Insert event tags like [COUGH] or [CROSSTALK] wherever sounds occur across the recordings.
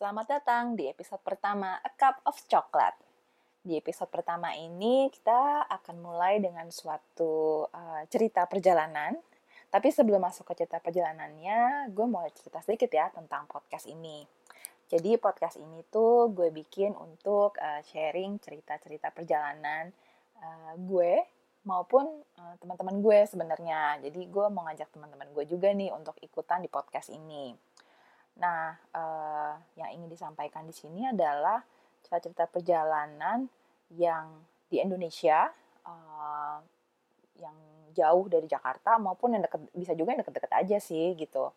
Selamat datang di episode pertama A Cup of Chocolate. Di episode pertama ini kita akan mulai dengan suatu uh, cerita perjalanan. Tapi sebelum masuk ke cerita perjalanannya, gue mau cerita sedikit ya tentang podcast ini. Jadi podcast ini tuh gue bikin untuk uh, sharing cerita-cerita perjalanan uh, gue maupun uh, teman-teman gue sebenarnya. Jadi gue mau ngajak teman-teman gue juga nih untuk ikutan di podcast ini. Nah, uh, yang ingin disampaikan di sini adalah cerita-cerita perjalanan yang di Indonesia, uh, yang jauh dari Jakarta maupun yang deket, bisa juga yang deket-deket aja sih gitu.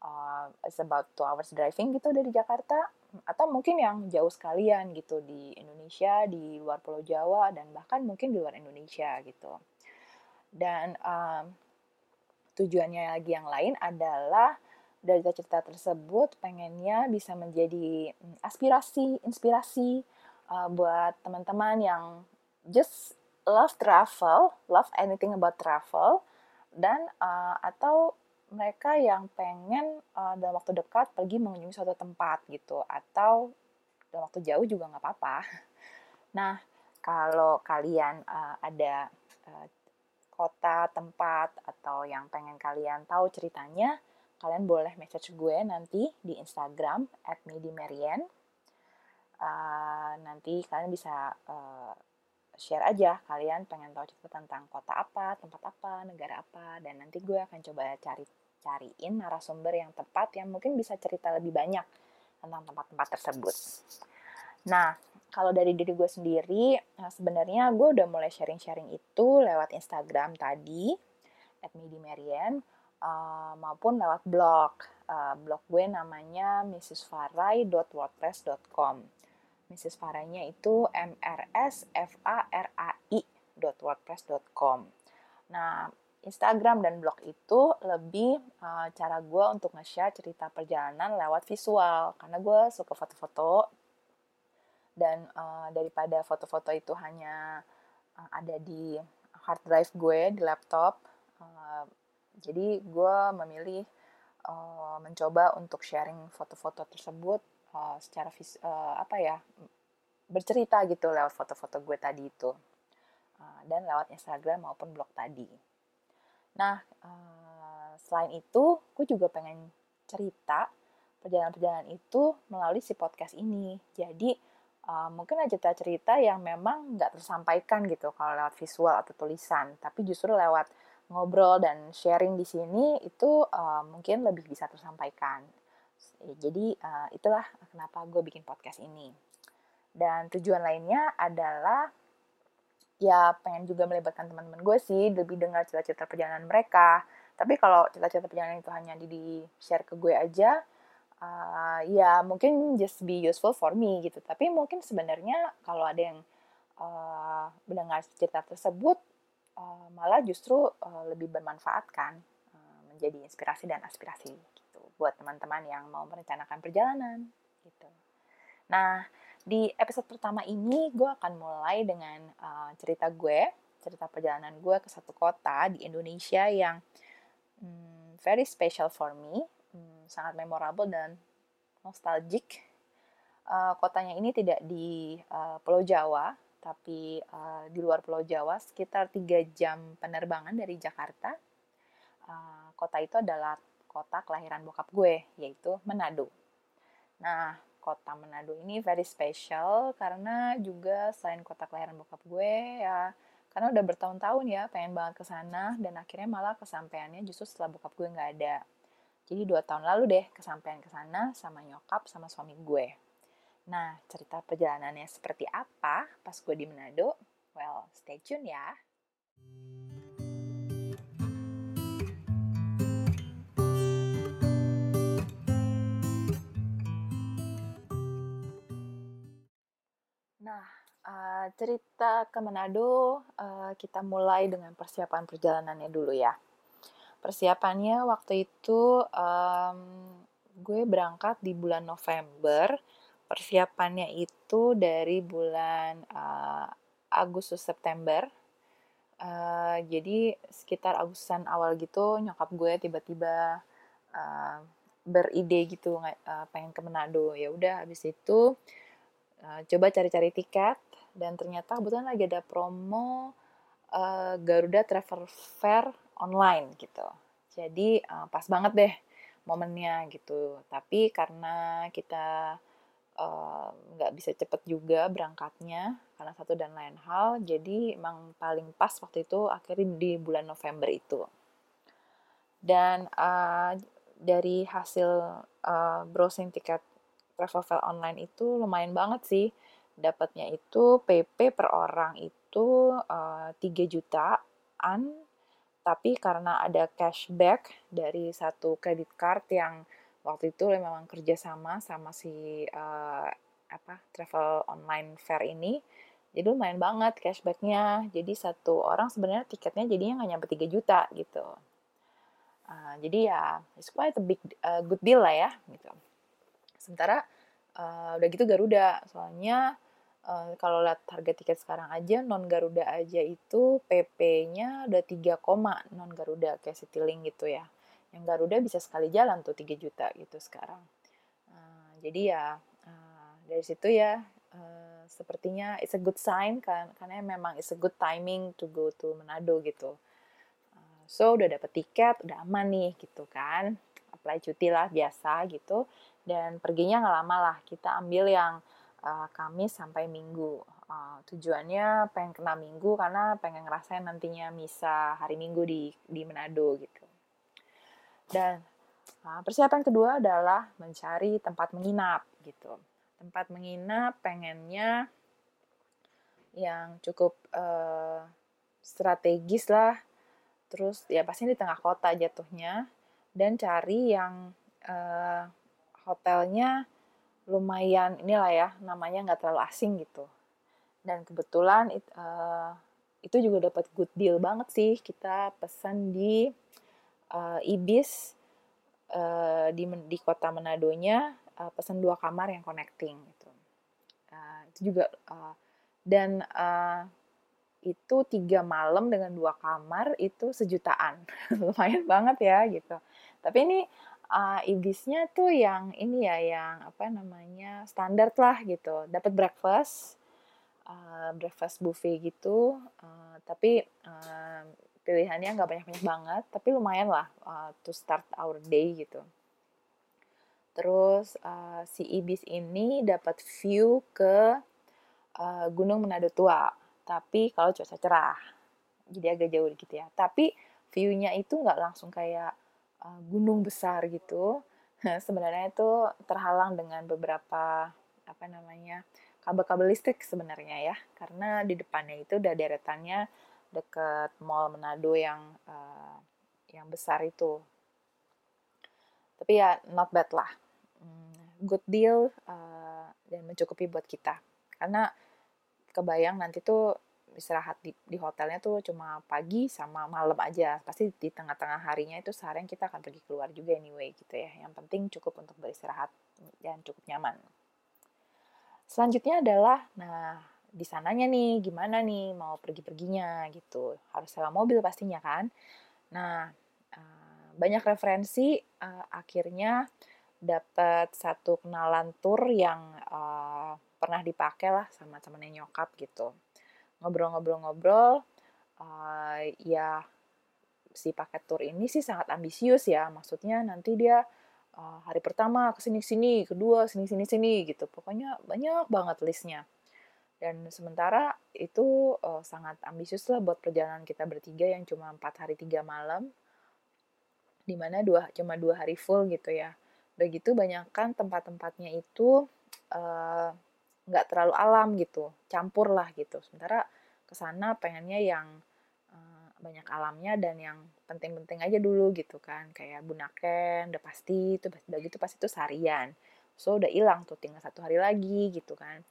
Uh, it's about two hours driving gitu dari Jakarta atau mungkin yang jauh sekalian gitu di Indonesia, di luar Pulau Jawa dan bahkan mungkin di luar Indonesia gitu. Dan um, tujuannya lagi yang lain adalah dari cerita tersebut pengennya bisa menjadi mm, aspirasi, inspirasi uh, buat teman-teman yang just love travel, love anything about travel, dan uh, atau mereka yang pengen uh, dalam waktu dekat pergi mengunjungi suatu tempat gitu, atau dalam waktu jauh juga nggak apa-apa. [LAUGHS] Nah, kalau kalian uh, ada uh, kota, tempat, atau yang pengen kalian tahu ceritanya, kalian boleh message gue nanti di Instagram at midimarian. Uh, nanti kalian bisa uh, share aja kalian pengen tahu cerita tentang kota apa, tempat apa, negara apa, dan nanti gue akan coba cari cariin narasumber yang tepat yang mungkin bisa cerita lebih banyak tentang tempat-tempat tersebut. Nah, kalau dari diri gue sendiri, nah sebenarnya gue udah mulai sharing-sharing itu lewat Instagram tadi, at midimarian uh, maupun lewat blog. Uh, blog gue namanya mrsfarai.wordpress.com. Mrs. Farai-nya itu m r s f a r a i.wordpress.com. Nah, Instagram dan blog itu lebih uh, cara gue untuk nge-share cerita perjalanan lewat visual karena gue suka foto-foto dan uh, daripada foto-foto itu hanya uh, ada di hard drive gue di laptop uh, jadi gue memilih uh, mencoba untuk sharing foto-foto tersebut uh, secara vis uh, apa ya bercerita gitu lewat foto-foto gue tadi itu uh, dan lewat Instagram maupun blog tadi. Nah uh, selain itu gue juga pengen cerita perjalanan-perjalanan itu melalui si podcast ini. Jadi uh, mungkin ada cerita-cerita yang memang nggak tersampaikan gitu kalau lewat visual atau tulisan, tapi justru lewat ngobrol dan sharing di sini itu uh, mungkin lebih bisa tersampaikan. Jadi uh, itulah kenapa gue bikin podcast ini. Dan tujuan lainnya adalah ya pengen juga melibatkan teman-teman gue sih, lebih dengar cerita-cerita perjalanan mereka. Tapi kalau cerita-cerita perjalanan itu hanya di share ke gue aja, uh, ya mungkin just be useful for me gitu. Tapi mungkin sebenarnya kalau ada yang uh, mendengar cerita tersebut uh, malah justru uh, lebih bermanfaat kan uh, menjadi inspirasi dan aspirasi gitu buat teman-teman yang mau merencanakan perjalanan gitu. Nah di episode pertama ini gue akan mulai dengan uh, cerita gue, cerita perjalanan gue ke satu kota di Indonesia yang um, very special for me, um, sangat memorable dan nostalgic. Uh, kotanya ini tidak di uh, Pulau Jawa, tapi uh, di luar Pulau Jawa sekitar 3 jam penerbangan dari Jakarta. Uh, kota itu adalah kota kelahiran bokap gue, yaitu Manado. Nah, kota Manado ini very special karena juga selain kota kelahiran bokap gue ya karena udah bertahun-tahun ya pengen banget ke sana dan akhirnya malah kesampaiannya justru setelah bokap gue nggak ada. Jadi dua tahun lalu deh kesampaian ke sana sama nyokap sama suami gue. Nah, cerita perjalanannya seperti apa pas gue di Manado? Well, stay tune ya. Nah, uh, cerita ke Manado uh, kita mulai dengan persiapan perjalanannya dulu ya. Persiapannya waktu itu um, gue berangkat di bulan November persiapannya itu dari bulan uh, Agustus September. Uh, jadi sekitar Agustusan awal gitu nyokap gue tiba-tiba uh, beride gitu uh, pengen ke Manado. Ya udah habis itu uh, coba cari-cari tiket dan ternyata kebetulan lagi ada promo uh, Garuda Travel Fair online gitu. Jadi uh, pas banget deh momennya gitu. Tapi karena kita nggak uh, bisa cepet juga berangkatnya karena satu dan lain hal. Jadi emang paling pas waktu itu akhirnya di bulan November itu. Dan uh, dari hasil uh, browsing tiket travel online itu lumayan banget sih. Dapatnya itu PP per orang itu uh, 3 jutaan. Tapi karena ada cashback dari satu credit card yang waktu itu memang kerjasama sama si uh, apa travel online fair ini jadi lumayan banget cashbacknya jadi satu orang sebenarnya tiketnya jadinya nggak nyampe 3 juta gitu Uh, jadi ya it's quite a big uh, good deal lah ya gitu. Sementara uh, udah gitu Garuda soalnya uh, kalau lihat harga tiket sekarang aja non Garuda aja itu PP-nya udah 3, non Garuda kayak Citylink gitu ya. Yang Garuda bisa sekali jalan tuh 3 juta gitu sekarang. Uh, jadi ya uh, dari situ ya uh, sepertinya it's a good sign kan karena memang it's a good timing to go to Manado gitu So udah dapet tiket, udah aman nih gitu kan. Apply cuti lah biasa gitu. Dan perginya nggak lama lah. Kita ambil yang uh, Kamis sampai Minggu. Uh, tujuannya pengen kena Minggu karena pengen ngerasain nantinya misa hari Minggu di di Manado gitu. Dan uh, persiapan kedua adalah mencari tempat menginap gitu. Tempat menginap pengennya yang cukup uh, strategis lah. Terus ya pasti di tengah kota jatuhnya. Dan cari yang uh, hotelnya lumayan inilah ya namanya nggak terlalu asing gitu. Dan kebetulan it, uh, itu juga dapat good deal banget sih. Kita pesan di uh, Ibis uh, di di kota Manadonya uh, pesan dua kamar yang connecting gitu. Uh, itu juga uh, dan uh, itu tiga malam dengan dua kamar itu sejutaan. [LAUGHS] Lumayan banget ya gitu. Tapi ini uh, ibisnya tuh yang ini ya yang apa namanya standar lah gitu. Dapat breakfast uh, breakfast buffet gitu. Uh, tapi pilihannya nggak banyak banyak banget tapi lumayan lah uh, to start our day gitu. Terus uh, si ibis ini dapat view ke uh, Gunung Manado Tua tapi kalau cuaca cerah jadi agak jauh gitu ya. Tapi view-nya itu nggak langsung kayak uh, gunung besar gitu. [LAUGHS] Sebenarnya itu terhalang dengan beberapa apa namanya kabel-kabel listrik sebenarnya ya. Karena di depannya itu udah deretannya deket mall Manado yang uh, yang besar itu. Tapi ya not bad lah. Hmm, good deal uh, dan mencukupi buat kita. Karena kebayang nanti tuh istirahat di, di hotelnya tuh cuma pagi sama malam aja. Pasti di tengah-tengah harinya itu seharian kita akan pergi keluar juga anyway gitu ya. Yang penting cukup untuk beristirahat dan cukup nyaman. Selanjutnya adalah nah di sananya nih gimana nih mau pergi-perginya gitu. Harus sewa mobil pastinya kan. Nah eh, banyak referensi uh, akhirnya dapat satu kenalan tour yang uh, pernah dipakai lah sama temennya nyokap gitu. Ngobrol-ngobrol-ngobrol ya si paket tour ini sih sangat ambisius ya. Maksudnya nanti dia hari pertama ke sini sini kedua sini sini sini gitu. Pokoknya banyak banget listnya dan sementara itu uh, sangat ambisius lah buat perjalanan kita bertiga yang cuma empat hari tiga malam. Di mana dua cuma dua hari full gitu ya. Begitu banyakkan tempat-tempatnya itu uh, nggak terlalu alam gitu. Campur lah gitu. Sementara ke sana pengennya yang uh, banyak alamnya dan yang penting-penting aja dulu gitu kan. Kayak bunaken udah pasti itu udah gitu pasti itu seharian. So udah hilang tuh tinggal satu hari lagi gitu kan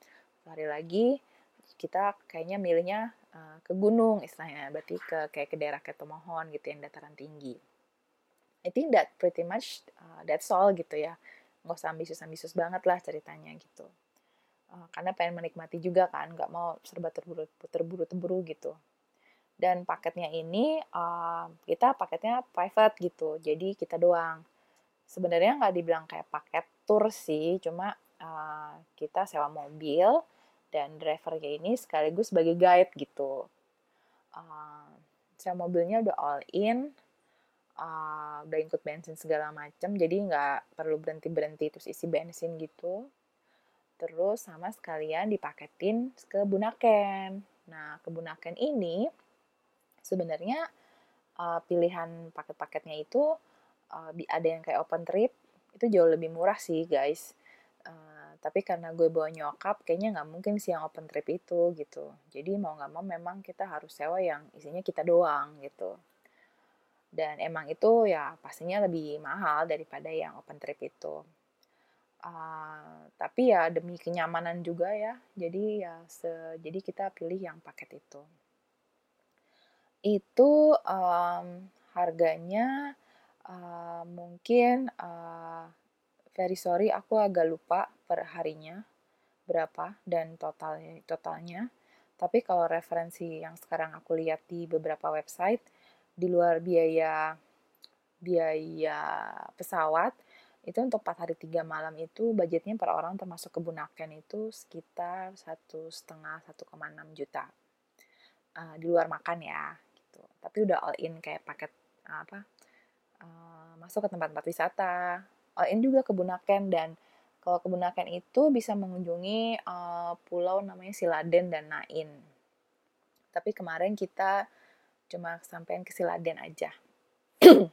satu hari lagi kita kayaknya milihnya uh, ke gunung istilahnya berarti ke kayak ke daerah Ketomohon gitu yang dataran tinggi. I think that pretty much uh, that's all gitu ya. Nggak usah ambisius-ambisius banget lah ceritanya gitu. Uh, karena pengen menikmati juga kan nggak mau serba terburu terburu terburu gitu. Dan paketnya ini uh, kita paketnya private gitu jadi kita doang. Sebenarnya nggak dibilang kayak paket tour sih cuma uh, kita sewa mobil dan drivernya ini sekaligus sebagai guide gitu. Uh, sewa mobilnya udah all in uh, udah ikut bensin segala macam jadi nggak perlu berhenti berhenti terus isi bensin gitu. Terus sama sekalian dipaketin ke Bunaken. Nah ke Bunaken ini sebenarnya uh, pilihan paket-paketnya itu uh, ada yang kayak open trip itu jauh lebih murah sih guys tapi karena gue bawa nyokap kayaknya nggak mungkin sih yang open trip itu gitu. Jadi mau nggak mau memang kita harus sewa yang isinya kita doang gitu. Dan emang itu ya pastinya lebih mahal daripada yang open trip itu. Uh, tapi ya demi kenyamanan juga ya. Jadi ya se jadi kita pilih yang paket itu. Itu um, harganya uh, mungkin uh, very sorry aku agak lupa per harinya berapa dan totalnya totalnya. Tapi kalau referensi yang sekarang aku lihat di beberapa website di luar biaya biaya pesawat itu untuk 4 hari 3 malam itu budgetnya per orang termasuk kebunakan itu sekitar satu setengah 1,6 juta. Uh, di luar makan ya gitu. Tapi udah all in kayak paket apa uh, masuk ke tempat-tempat wisata all in juga kebunakan dan kalau kebunakan itu bisa mengunjungi uh, pulau namanya Siladen dan Nain. Tapi kemarin kita cuma sampein ke Siladen aja. [CLEARS THROAT]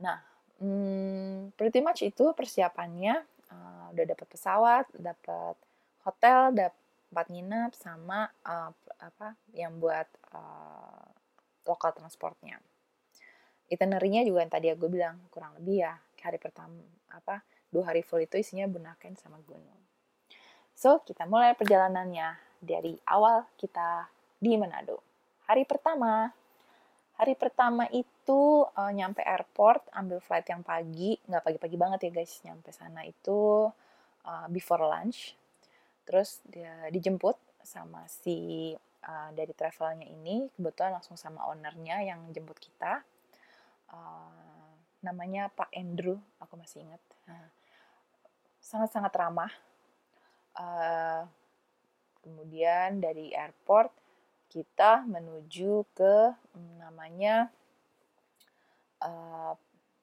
Nah hmm, pretty much itu persiapannya. Uh, udah dapat pesawat dapat hotel dapat nginep sama uh, apa yang buat uh, lokal transportnya itinerary-nya juga yang tadi aku bilang kurang lebih ya hari pertama apa dua hari full itu isinya Bunaken sama gunung. So kita mulai perjalanannya dari awal kita di Manado. Hari pertama. Hari pertama itu uh, nyampe airport ambil flight yang pagi nggak pagi-pagi banget ya guys nyampe sana itu uh, before lunch. Terus dia dijemput sama si uh, dari travelnya ini kebetulan langsung sama ownernya yang jemput kita uh, namanya Pak Andrew aku masih ingat. Uh, sangat-sangat ramah. Uh, kemudian dari airport kita menuju ke hmm, namanya uh,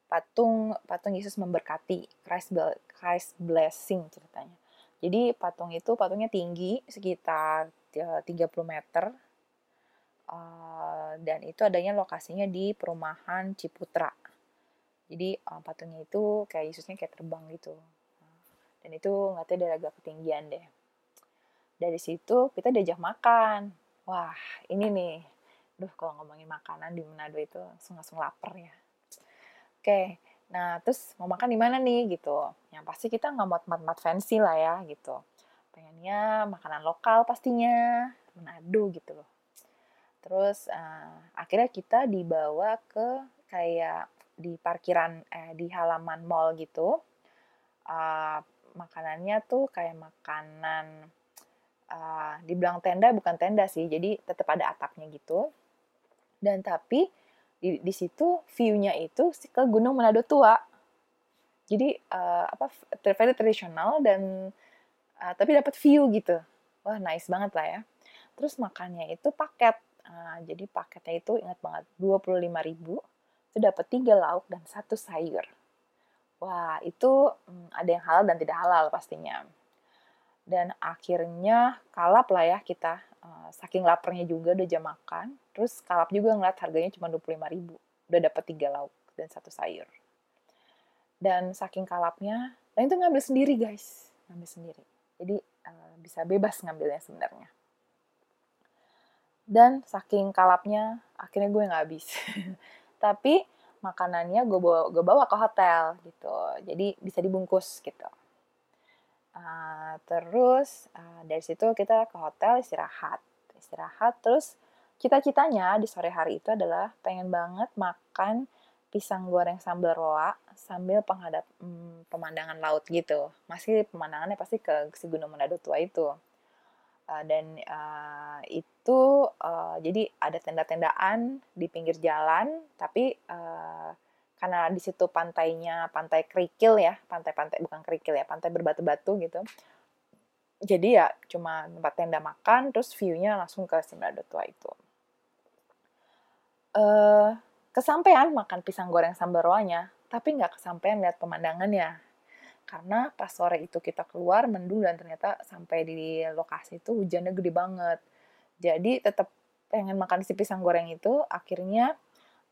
patung patung Yesus memberkati Christ, Christ blessing ceritanya. Jadi patung itu patungnya tinggi sekitar 30 meter uh, dan itu adanya lokasinya di perumahan Ciputra. Jadi uh, patungnya itu kayak Yesusnya kayak terbang gitu. Dan itu nggak tahu dari agak ketinggian deh. Dari situ kita diajak makan Wah, ini nih. Duh, kalau ngomongin makanan di Manado itu langsung-langsung lapar ya. Oke, nah terus mau makan di mana nih gitu. Yang pasti kita nggak mau tempat-tempat fancy lah ya gitu. Pengennya makanan lokal pastinya, Manado gitu loh. Terus uh, akhirnya kita dibawa ke kayak di parkiran eh di halaman mall gitu. Uh, makanannya tuh kayak makanan uh, dibilang tenda bukan tenda sih jadi tetap ada atapnya gitu. Dan tapi di, di situ view-nya itu ke Gunung Manado tua. Jadi uh, apa very tradisional dan uh, tapi dapat view gitu. Wah nice banget lah ya. Terus makannya itu paket uh, jadi paketnya itu ingat banget 25.000 itu dapat tiga lauk dan satu sayur. Wah itu um, ada yang halal dan tidak halal pastinya. Dan akhirnya kalap lah ya kita. Uh, saking laparnya juga udah jam makan terus kalap juga ngeliat harganya cuma 25 ribu udah dapat tiga lauk dan satu sayur. Dan saking kalapnya dan itu ngambil sendiri guys. Ngambil sendiri. Jadi uh, bisa bebas ngambilnya sebenarnya dan saking kalapnya akhirnya gue nggak habis [LAUGHS] tapi makanannya gue bawa gue bawa ke hotel gitu jadi bisa dibungkus gitu Uh, terus uh, dari situ kita ke hotel istirahat, istirahat. Terus cita-citanya di sore hari itu adalah pengen banget makan pisang goreng sambal roa sambil penghadap hmm, pemandangan laut gitu. Masih pemandangannya pasti ke si Gunung Manado tua itu. Uh, dan uh, itu uh, jadi ada tenda-tendaan di pinggir jalan, tapi uh, karena di situ pantainya pantai kerikil ya pantai-pantai bukan kerikil ya pantai berbatu-batu gitu jadi ya cuma tempat tenda makan terus view-nya langsung ke Simrado Tua itu. Uh, kesampaian makan pisang goreng sambal roanya tapi nggak kesampaian lihat pemandangannya karena pas sore itu kita keluar mendung dan ternyata sampai di lokasi itu hujannya gede banget. Jadi tetap pengen makan si pisang goreng itu akhirnya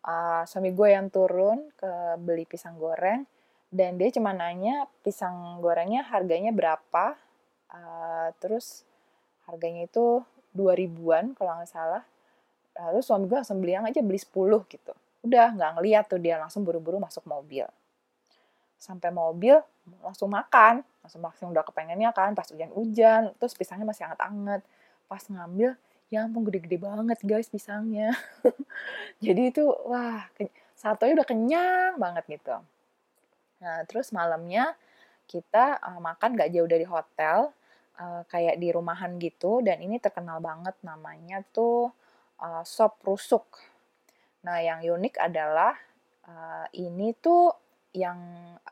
uh, suami gue yang turun ke beli pisang goreng dan dia cuma nanya pisang gorengnya harganya berapa uh, terus harganya itu dua ribuan kalau nggak salah. Lalu suami gue langsung beli yang aja beli 10 gitu. Udah nggak ngeliat tuh dia langsung buru-buru masuk mobil sampai mobil langsung makan. Langsung makan udah kepengennya kan pas hujan-hujan terus pisangnya masih hangat-hangat. Pas ngambil ya ampun gede-gede banget guys pisangnya. [LAUGHS] Jadi itu wah satunya udah kenyang banget gitu. Nah terus malamnya kita uh, makan gak jauh dari hotel uh, kayak di rumahan gitu dan ini terkenal banget namanya tuh uh, sop rusuk. Nah yang unik adalah uh, ini tuh yang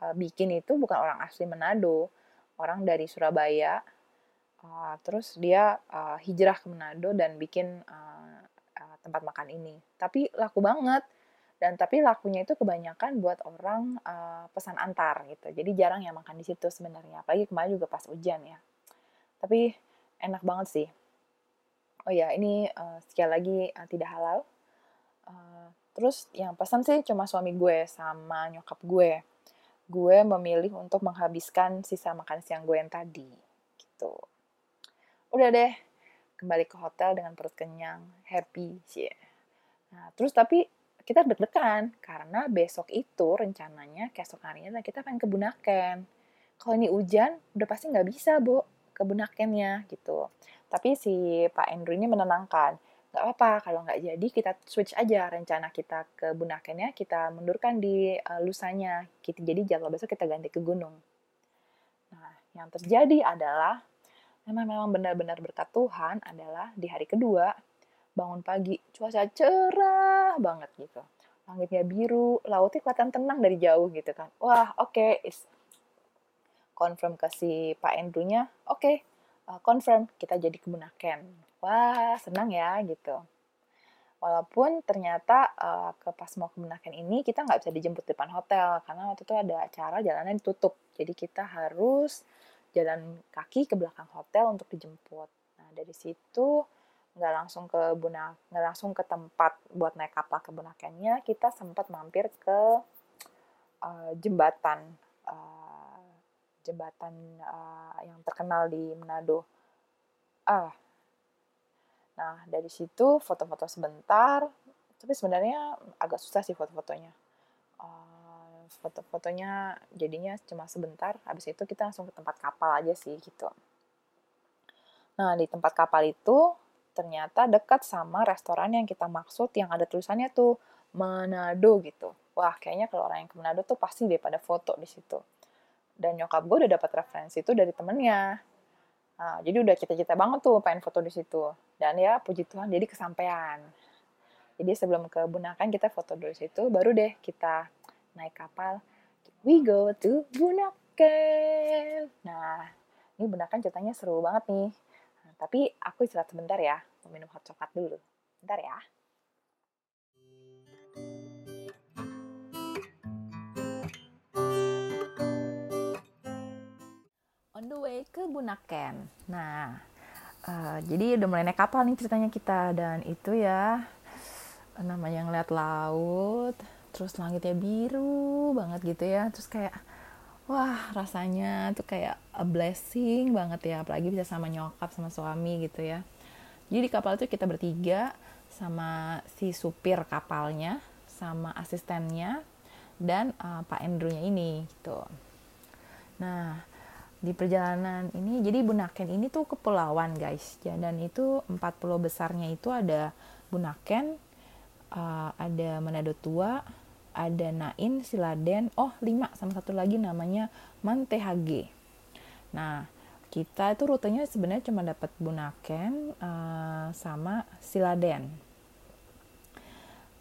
uh, bikin itu bukan orang asli Manado, orang dari Surabaya. Uh, terus dia uh, hijrah ke Manado dan bikin uh, uh, tempat makan ini. Tapi laku banget dan tapi lakunya itu kebanyakan buat orang uh, pesan antar gitu. Jadi jarang yang makan di situ sebenarnya. Apalagi kemarin juga pas hujan ya tapi enak banget sih oh ya ini uh, sekali lagi uh, tidak halal uh, terus yang pesan sih cuma suami gue sama nyokap gue gue memilih untuk menghabiskan sisa makan siang gue yang tadi gitu udah deh kembali ke hotel dengan perut kenyang happy sih yeah. nah terus tapi kita deg-degan karena besok itu rencananya keesokan harinya kita pengen ke Bunaken kalau ini hujan udah pasti nggak bisa bu ke Bunakennya gitu. Tapi si Pak Andrew ini menenangkan, nggak apa-apa kalau nggak jadi kita switch aja rencana kita ke Bunakennya, kita mundurkan di uh, lusanya. Kita, jadi jadwal besok kita ganti ke gunung. Nah, yang terjadi adalah memang memang benar-benar berkat Tuhan adalah di hari kedua bangun pagi cuaca cerah banget gitu langitnya biru lautnya kelihatan tenang dari jauh gitu kan wah oke okay, confirm ke si Pak Andrew-nya, oke, okay, uh, confirm kita jadi kebunaken. Wah, senang ya gitu. Walaupun ternyata uh, ke pas mau kebunaken ini kita nggak bisa dijemput depan hotel karena waktu itu ada acara jalanan ditutup. Jadi kita harus jalan kaki ke belakang hotel untuk dijemput. Nah dari situ nggak langsung ke bunak nggak langsung ke tempat buat naik kapal ke bunakennya kita sempat mampir ke uh, jembatan uh, jembatan uh, yang terkenal di Manado. Ah, nah dari situ foto-foto sebentar, tapi sebenarnya agak susah sih foto-fotonya. Uh, foto-fotonya jadinya cuma sebentar, habis itu kita langsung ke tempat kapal aja sih gitu. Nah di tempat kapal itu ternyata dekat sama restoran yang kita maksud yang ada tulisannya tuh Manado gitu. Wah, kayaknya kalau orang yang ke Manado tuh pasti deh pada foto di situ dan nyokap gue udah dapat referensi itu dari temennya nah, jadi udah cita-cita banget tuh pengen foto di situ dan ya puji Tuhan jadi kesampaian. Jadi sebelum ke Bunakan kita foto dulu situ baru deh kita naik kapal. We go to Bunaken nah ini Bunakan ceritanya seru banget nih. Tapi aku istirahat sebentar ya mau minum hot coklat dulu. Bentar ya. On the way ke Bunaken. Nah, uh, jadi udah mulai naik kapal nih ceritanya kita dan itu ya namanya ngeliat laut, terus langitnya biru banget gitu ya, terus kayak wah rasanya tuh kayak a blessing banget ya, apalagi bisa sama nyokap sama suami gitu ya. Jadi di kapal itu kita bertiga sama si supir kapalnya, sama asistennya dan uh, Pak Andrew-nya ini gitu. Nah, di perjalanan ini jadi Bunaken ini tuh kepulauan guys. Ya, dan itu empat pulau besarnya itu ada Bunaken uh, ada Manado Tua ada Nain Siladen oh lima sama satu lagi namanya Mantehage. Nah kita itu rutenya sebenarnya cuma dapat Bunaken uh, sama Siladen.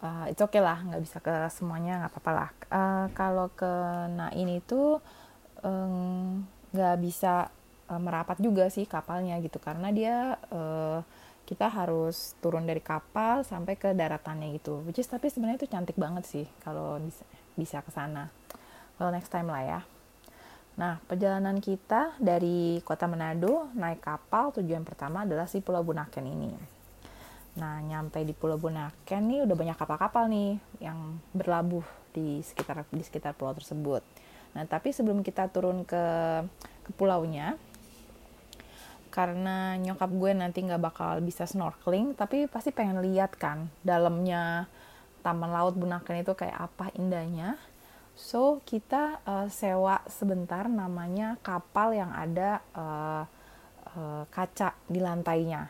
Uh, itu oke okay lah nggak bisa ke semuanya nggak apa-apa lah. Uh, kalau ke Nain itu nggak bisa uh, merapat juga sih kapalnya gitu. Karena dia uh, kita harus turun dari kapal sampai ke daratannya gitu. Which is tapi sebenarnya itu cantik banget sih kalau bisa bisa ke sana. Well next time lah ya. Nah perjalanan kita dari kota Manado naik kapal tujuan pertama adalah si Pulau Bunaken ini. Nah nyampe di Pulau Bunaken nih udah banyak kapal-kapal nih yang berlabuh di sekitar di sekitar pulau tersebut nah tapi sebelum kita turun ke ke pulaunya karena nyokap gue nanti nggak bakal bisa snorkeling tapi pasti pengen lihat kan dalamnya taman laut Bunaken itu kayak apa indahnya. So kita uh, sewa sebentar namanya kapal yang ada uh, kaca di lantainya.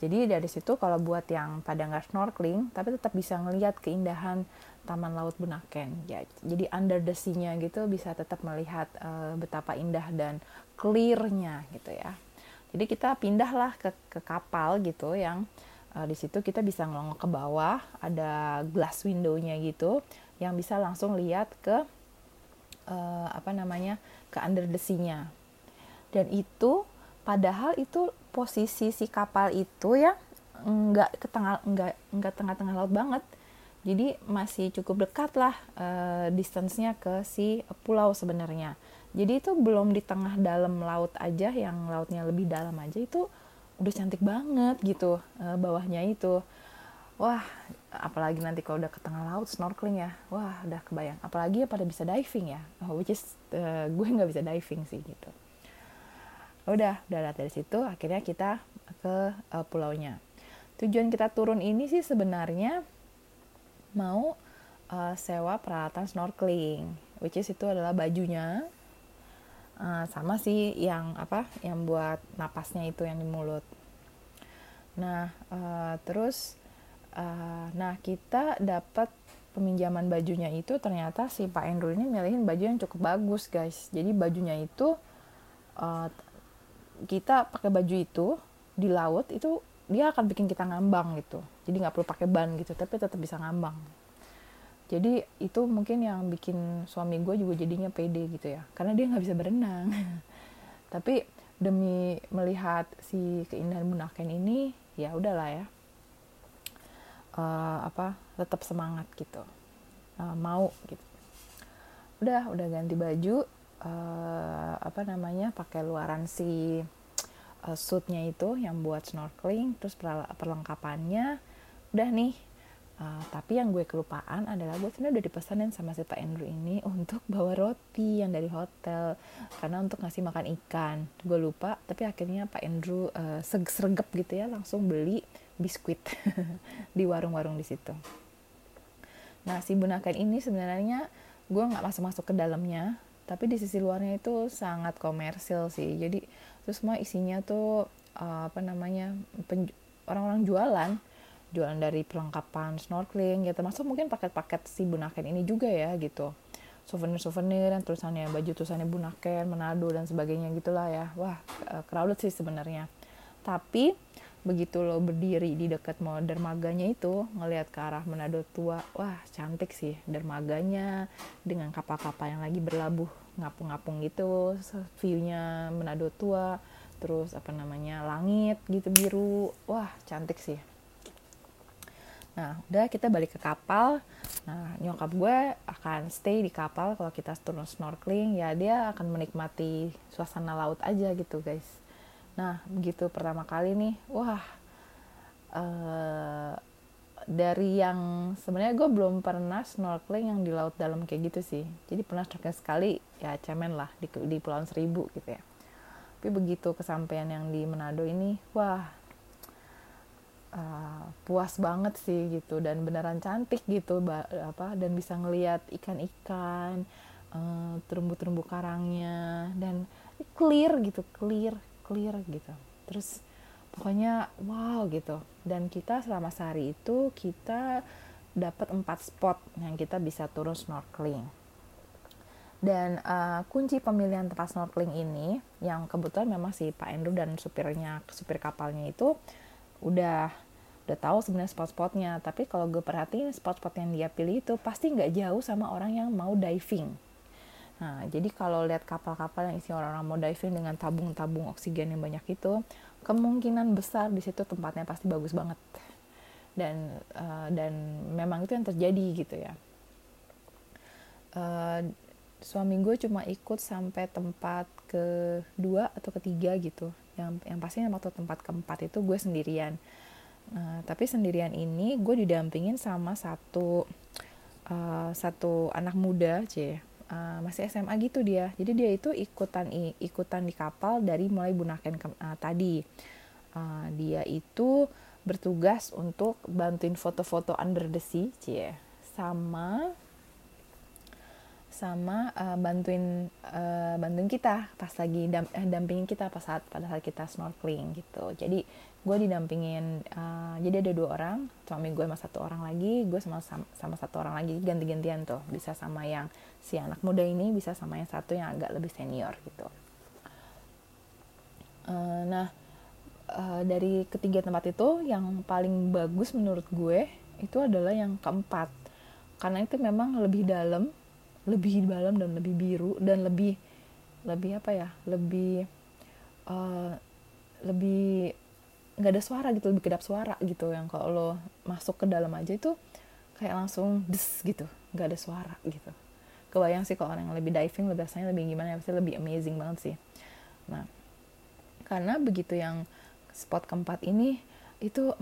Jadi dari situ kalau buat yang pada nggak snorkeling tapi tetap bisa ngelihat keindahan Taman Laut Bunaken. Ya, jadi under the sea-nya gitu bisa tetap melihat uh, betapa indah dan clear-nya gitu ya. Jadi kita pindahlah ke, ke kapal gitu yang uh, di situ kita bisa ngelongok ke bawah, ada glass window-nya gitu yang bisa langsung lihat ke uh, apa namanya ke under the sea-nya. Dan itu padahal itu posisi si kapal itu ya nggak ke tengah nggak nggak tengah-tengah laut banget. Jadi masih cukup dekat lah uh, distance-nya ke si pulau sebenarnya. Jadi itu belum di tengah dalam laut aja yang lautnya lebih dalam aja itu udah cantik banget gitu uh, bawahnya itu. Wah apalagi nanti kalau udah ke tengah laut snorkeling ya wah udah kebayang. Apalagi ya pada bisa diving ya. Oh, which is uh, gue nggak bisa diving sih gitu. Udah udah lihat dari situ akhirnya kita ke uh, pulaunya. Tujuan kita turun ini sih sebenarnya mau uh, sewa peralatan snorkeling which is itu adalah bajunya. Uh, sama sih yang apa yang buat napasnya itu yang di mulut. Nah uh, terus uh, nah kita dapat peminjaman bajunya itu ternyata si Pak Andrew ini milihin baju yang cukup bagus guys. Jadi bajunya itu uh, kita pakai baju itu di laut itu dia akan bikin kita ngambang gitu jadi nggak perlu pakai ban gitu tapi tetap bisa ngambang. Jadi itu mungkin yang bikin suami gue juga jadinya pede gitu ya. Karena dia nggak bisa berenang. [LAUGHS] Tapi demi melihat si keindahan Bunaken ini ya udahlah ya. Uh, apa tetap semangat gitu. Uh, mau gitu. Udah udah ganti baju uh, apa namanya pakai luaran si uh, suitnya itu yang buat snorkeling terus perlengkapannya udah nih Uh, tapi yang gue kelupaan adalah gue sebenarnya udah dipesanin sama si Pak Andrew ini [LAUGHS] untuk bawa roti yang dari hotel karena untuk ngasih makan ikan. Gue lupa tapi akhirnya Pak Andrew uh, sergep gitu ya langsung beli biskuit [LAUGHS] di warung-warung di situ. Nah si bunakan ini sebenarnya gue nggak masuk masuk ke dalamnya tapi di sisi luarnya itu sangat komersil sih. Jadi itu semua isinya tuh uh, apa namanya orang-orang jualan jualan dari perlengkapan snorkeling ya termasuk mungkin paket-paket si Bunaken ini juga ya gitu. Souvenir-souvenir yang tulisannya baju tulisannya Bunaken, Manado dan sebagainya gitulah ya. Wah eh, crowded sih sebenarnya. Tapi begitu lo berdiri di dekat mau dermaganya itu ngelihat ke arah Manado tua wah cantik sih dermaganya dengan kapal-kapal yang lagi berlabuh ngapung-ngapung gitu viewnya Manado tua terus apa namanya langit gitu biru. Wah cantik sih Nah, udah kita balik ke kapal. Nah, nyokap gue akan stay di kapal kalau kita turun snorkeling, ya dia akan menikmati suasana laut aja gitu, guys. Nah, begitu pertama kali nih, wah, uh, dari yang sebenarnya gue belum pernah snorkeling yang di laut dalam kayak gitu sih. Jadi pernah snorkeling sekali, ya cemen lah di, di Pulau Seribu gitu ya. Tapi begitu kesampaian yang di Manado ini, wah uh, puas banget sih gitu dan beneran cantik gitu apa dan bisa ngelihat ikan-ikan uh, terumbu-terumbu karangnya dan clear gitu clear clear gitu. Terus pokoknya wow gitu. Dan kita selama sehari itu kita dapat empat spot yang kita bisa turun snorkeling. Dan uh, kunci pemilihan tempat snorkeling ini yang kebetulan memang si Pak Endro dan supirnya supir kapalnya itu udah udah tahu sebenarnya spot-spotnya. Tapi kalau gue perhatiin spot-spot yang dia pilih itu pasti nggak jauh sama orang yang mau diving. Nah jadi kalau lihat kapal-kapal yang isi orang-orang mau diving dengan tabung-tabung oksigen yang banyak itu kemungkinan besar di situ tempatnya pasti bagus banget. Dan uh, dan memang itu yang terjadi gitu ya. Uh, suami gue cuma ikut sampai tempat kedua atau ketiga gitu yang yang pasti waktu tempat keempat itu gue sendirian Nah, tapi sendirian ini gue didampingin sama satu uh, satu anak muda, c uh, masih SMA gitu dia. Jadi dia itu ikutan ikutan di kapal dari mulai Bunaken ke, uh, tadi. Uh, dia itu bertugas untuk bantuin foto-foto under the sea, c sama sama uh, bantuin uh, bantuin kita pas lagi dam, eh, dampingin kita pas saat pada saat kita snorkeling gitu. Jadi gue didampingin uh, jadi ada dua orang suami gue sama satu orang lagi gue sama, sama satu orang lagi ganti-gantian tuh. Bisa sama yang si anak muda ini bisa sama yang satu yang agak lebih senior gitu. Uh, nah uh, dari ketiga tempat itu yang paling bagus menurut gue itu adalah yang keempat. Karena itu memang lebih dalam lebih dalam dan lebih biru dan lebih lebih apa ya lebih uh, lebih nggak ada suara gitu lebih kedap suara gitu. Yang kalau lo masuk ke dalam aja itu kayak langsung des gitu nggak ada suara gitu. Kebayang sih kalau orang yang lebih diving lebih rasanya lebih gimana ya pasti lebih amazing banget sih. Nah karena begitu yang spot keempat ini itu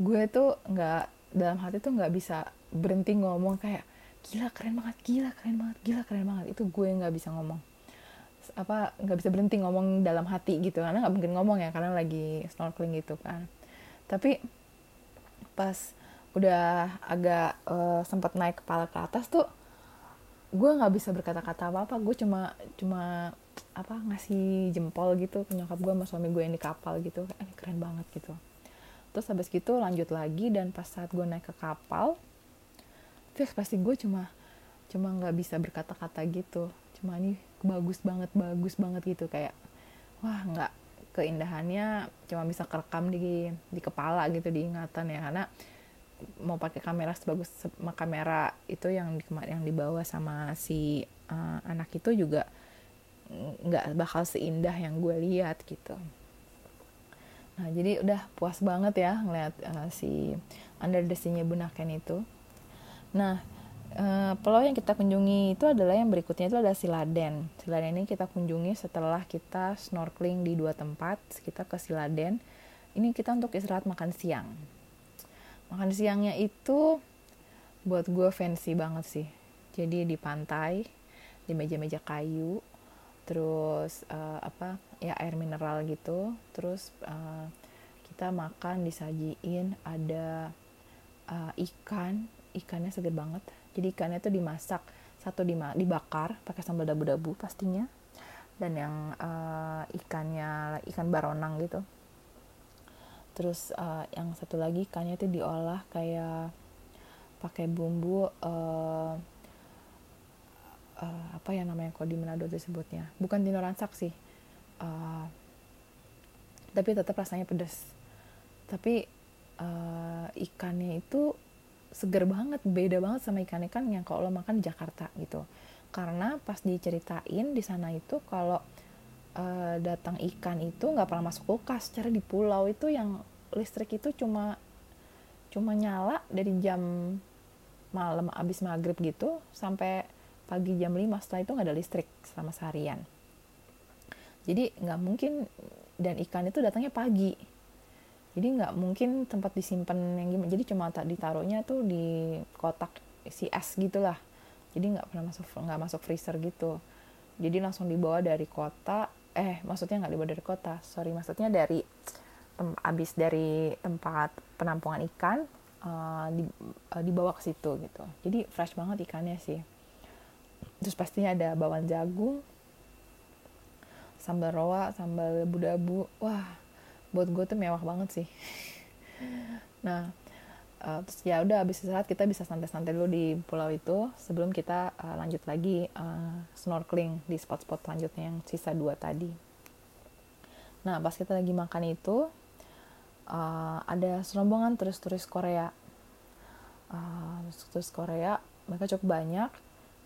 gue tuh nggak dalam hati tuh nggak bisa berhenti ngomong kayak gila keren banget gila keren banget gila keren banget. Itu gue nggak bisa ngomong. Apa nggak bisa berhenti ngomong dalam hati gitu karena nggak mungkin ngomong ya karena lagi snorkeling gitu kan. Tapi pas udah agak uh, sempat naik kepala ke atas tuh gue nggak bisa berkata-kata apa apa gue cuma cuma apa ngasih jempol gitu ke nyokap gue sama suami gue yang di kapal gitu. Eh, keren banget gitu. Terus habis gitu lanjut lagi dan pas saat gue naik ke kapal terus pasti gue cuma cuma nggak bisa berkata-kata gitu. Cuma ini bagus banget bagus banget gitu. Kayak wah nggak keindahannya cuma bisa kerekam di di kepala gitu diingatan ya. Karena mau pakai kamera sebagus kamera itu yang di, yang dibawa sama si uh, anak itu juga nggak bakal seindah yang gue lihat gitu. Nah jadi udah puas banget ya ngeliat uh, si under the sea-nya itu Nah, uh, pulau yang kita kunjungi itu adalah yang berikutnya itu adalah Siladen. Siladen ini kita kunjungi setelah kita snorkeling di dua tempat. Kita ke Siladen. Ini kita untuk istirahat makan siang. Makan siangnya itu buat gue fancy banget sih. Jadi di pantai, di meja-meja kayu, terus uh, apa ya air mineral gitu. Terus uh, kita makan disajiin ada uh, ikan ikannya seger banget. Jadi ikannya tuh dimasak satu dibakar pakai sambal dabu-dabu pastinya. Dan yang uh, ikannya ikan baronang gitu. Terus uh, yang satu lagi ikannya itu diolah kayak pakai bumbu uh, uh, apa ya namanya kok di Manado disebutnya. Bukan tinoransak sih uh, tapi tetap rasanya pedas tapi uh, ikannya itu seger banget beda banget sama ikan-ikan yang kalau lo makan di Jakarta gitu. Karena pas diceritain di sana itu kalau uh, datang ikan itu nggak pernah masuk kulkas cara di pulau itu yang listrik itu cuma cuma nyala dari jam malam abis maghrib gitu sampai pagi jam 5 setelah itu nggak ada listrik selama seharian. Jadi nggak mungkin dan ikan itu datangnya pagi jadi nggak mungkin tempat disimpan yang gimana. Jadi cuma tak ditaruhnya tuh di kotak si es gitulah. Jadi nggak pernah masuk nggak masuk freezer gitu. Jadi langsung dibawa dari kota eh maksudnya nggak dibawa dari kota sorry maksudnya dari tem, abis dari tempat penampungan ikan uh, di, uh, dibawa ke situ gitu. Jadi fresh banget ikannya sih. Terus pastinya ada bawang jagung sambal roa sambal budabu wah buat gue tuh mewah banget sih. Nah uh, terus ya udah abis saat kita bisa santai-santai dulu di pulau itu sebelum kita uh, lanjut lagi uh, snorkeling di spot-spot selanjutnya yang sisa dua tadi. Nah pas kita lagi makan itu uh, ada serombongan turis-turis Korea. Uh, turis Korea mereka cukup banyak.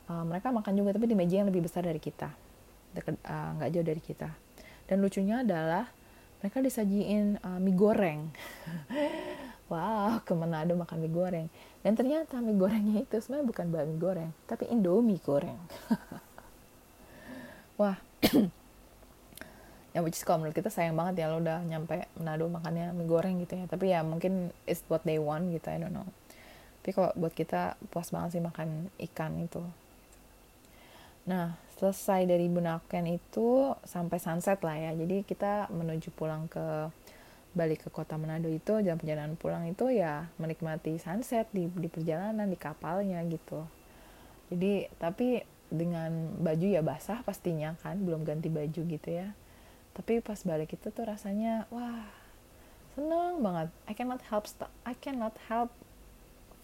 Uh, mereka makan juga tapi di meja yang lebih besar dari kita. Nggak uh, jauh dari kita. Dan lucunya adalah mereka disajiin uh, mie goreng. [LAUGHS] Wow ke Manado makan mie goreng. Dan ternyata mie gorengnya itu sebenarnya bukan mie goreng tapi indomie goreng. [LAUGHS] Wah. [CLEARS THROAT] Ya which is kalau menurut kita sayang banget ya lo udah nyampe Manado makannya mie goreng gitu ya. Tapi ya mungkin it's what they want gitu I don't know. Tapi kalau buat kita puas banget sih makan ikan itu nah selesai dari Bunaken itu sampai sunset lah ya. Jadi kita menuju pulang ke balik ke kota Manado itu jalan perjalanan pulang itu ya menikmati sunset di di perjalanan di kapalnya gitu. Jadi tapi dengan baju ya basah pastinya kan belum ganti baju gitu ya. Tapi pas balik itu tuh rasanya wah seneng banget. I cannot help I cannot help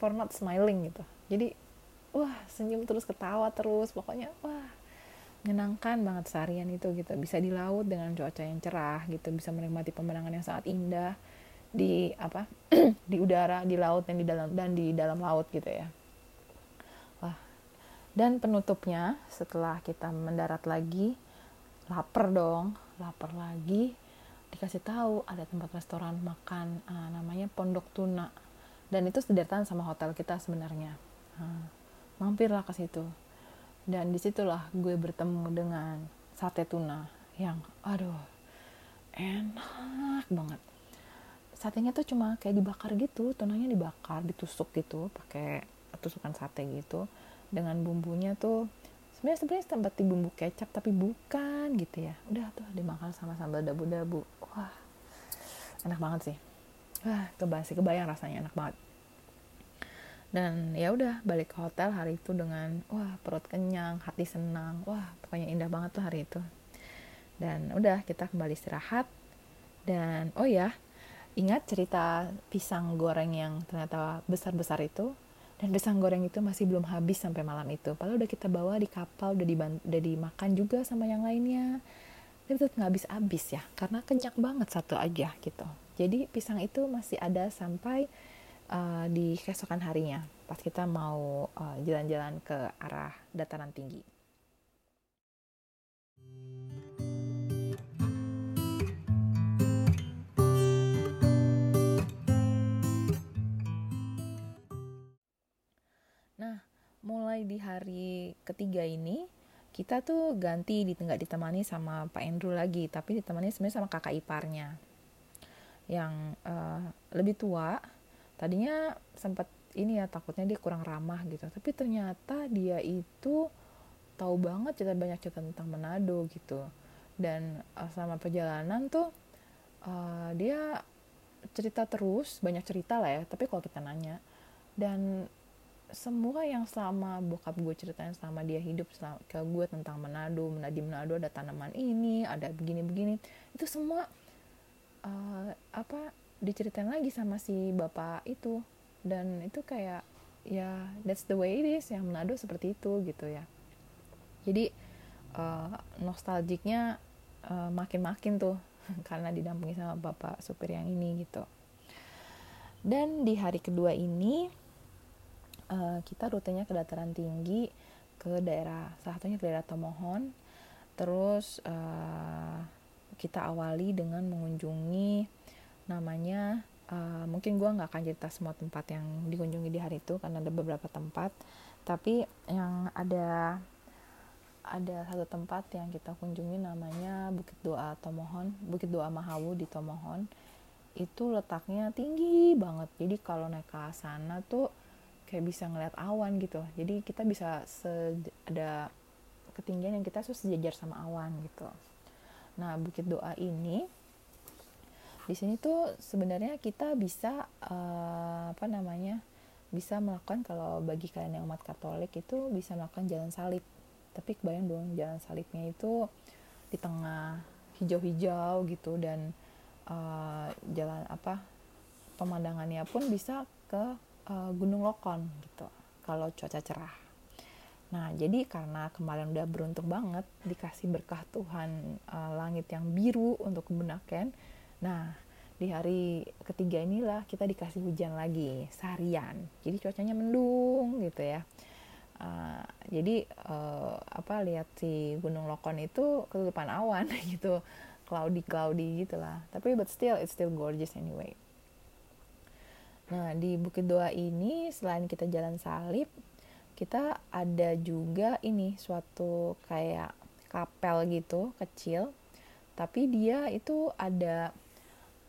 for not smiling gitu. Jadi wah senyum terus ketawa terus. Pokoknya wah menyenangkan banget seharian itu gitu. Bisa di laut dengan cuaca yang cerah gitu. Bisa menikmati pemandangan yang sangat indah di apa [CLEARS THROAT] di udara di laut dan di dalam dan di dalam laut gitu ya. Wah. Dan penutupnya setelah kita mendarat lagi lapar dong lapar lagi dikasih tahu ada tempat restoran makan uh, namanya Pondok Tuna. Dan itu sederhana sama hotel kita sebenarnya. Uh, mampirlah ke situ. Dan di situlah gue bertemu dengan sate tuna yang aduh enak banget. Satenya tuh cuma kayak dibakar gitu tunanya dibakar ditusuk gitu pakai tusukan sate gitu. Dengan bumbunya tuh sebenarnya sebenarnya seperti bumbu kecap tapi bukan gitu ya. Udah tuh dimakan sama sambal dabu-dabu. Wah enak banget sih. Wah kebasi kebayang rasanya enak banget dan ya udah balik ke hotel hari itu dengan wah perut kenyang hati senang. Wah pokoknya indah banget tuh hari itu. Dan udah kita kembali istirahat. Dan oh ya ingat cerita pisang goreng yang ternyata besar-besar itu? Dan pisang goreng itu masih belum habis sampai malam itu. Padahal udah kita bawa di kapal udah, diban- udah dimakan juga sama yang lainnya. Tapi tetap nggak habis-habis ya karena kenyang banget satu aja gitu. Jadi pisang itu masih ada sampai uh, di keesokan harinya pas kita mau uh, jalan-jalan uh, ke arah dataran tinggi Nah, mulai di hari ketiga ini kita tuh ganti di nggak ditemani sama Pak Andrew lagi, tapi ditemani sebenarnya sama kakak iparnya yang uh, lebih tua. Tadinya sempat ini ya takutnya dia kurang ramah gitu, tapi ternyata dia itu tahu banget cerita banyak cerita tentang Manado gitu. Dan uh, selama perjalanan tuh uh, dia cerita terus, banyak cerita lah ya. Tapi kalau kita nanya dan semua yang selama bokap gue ceritain selama dia hidup selama, ke gue tentang Manado, di Manado ada tanaman ini, ada begini-begini, itu semua uh, apa diceritain lagi sama si bapak itu. Dan itu kayak ya that's the way it is yang Manado seperti itu gitu ya. Jadi uh, nostalgiknya uh, makin-makin tuh [LAUGHS] karena didampingi sama bapak supir yang ini gitu. Dan di hari kedua ini uh, kita rutenya ke dataran tinggi ke daerah salah satunya ke daerah Tomohon. Terus uh, kita awali dengan mengunjungi namanya uh, mungkin gue nggak akan cerita semua tempat yang dikunjungi di hari itu karena ada beberapa tempat. Tapi yang ada ada satu tempat yang kita kunjungi namanya Bukit Doa Tomohon Bukit Doa Mahawu di Tomohon. Itu letaknya tinggi banget. Jadi kalau naik ke sana tuh kayak bisa ngeliat awan gitu. Jadi kita bisa ada ketinggian yang kita tuh sejajar sama awan gitu. Nah bukit doa ini di sini tuh sebenarnya kita bisa uh, apa namanya bisa melakukan kalau bagi kalian yang umat Katolik itu bisa melakukan jalan salib tapi kebayang dong jalan salibnya itu di tengah hijau-hijau gitu dan uh, jalan apa pemandangannya pun bisa ke uh, Gunung Lokon gitu kalau cuaca cerah. Nah, jadi karena kemarin udah beruntung banget dikasih berkah Tuhan uh, langit yang biru untuk kebenakan. Nah, di hari ketiga inilah kita dikasih hujan lagi seharian. Jadi cuacanya mendung gitu ya. Uh, jadi uh, apa lihat si Gunung Lokon itu ketutupan awan [LAUGHS] gitu cloudy cloudy gitulah. Tapi but still it's still gorgeous anyway. Nah di Bukit Doa ini selain kita jalan salib kita ada juga ini suatu kayak kapel gitu kecil. Tapi dia itu ada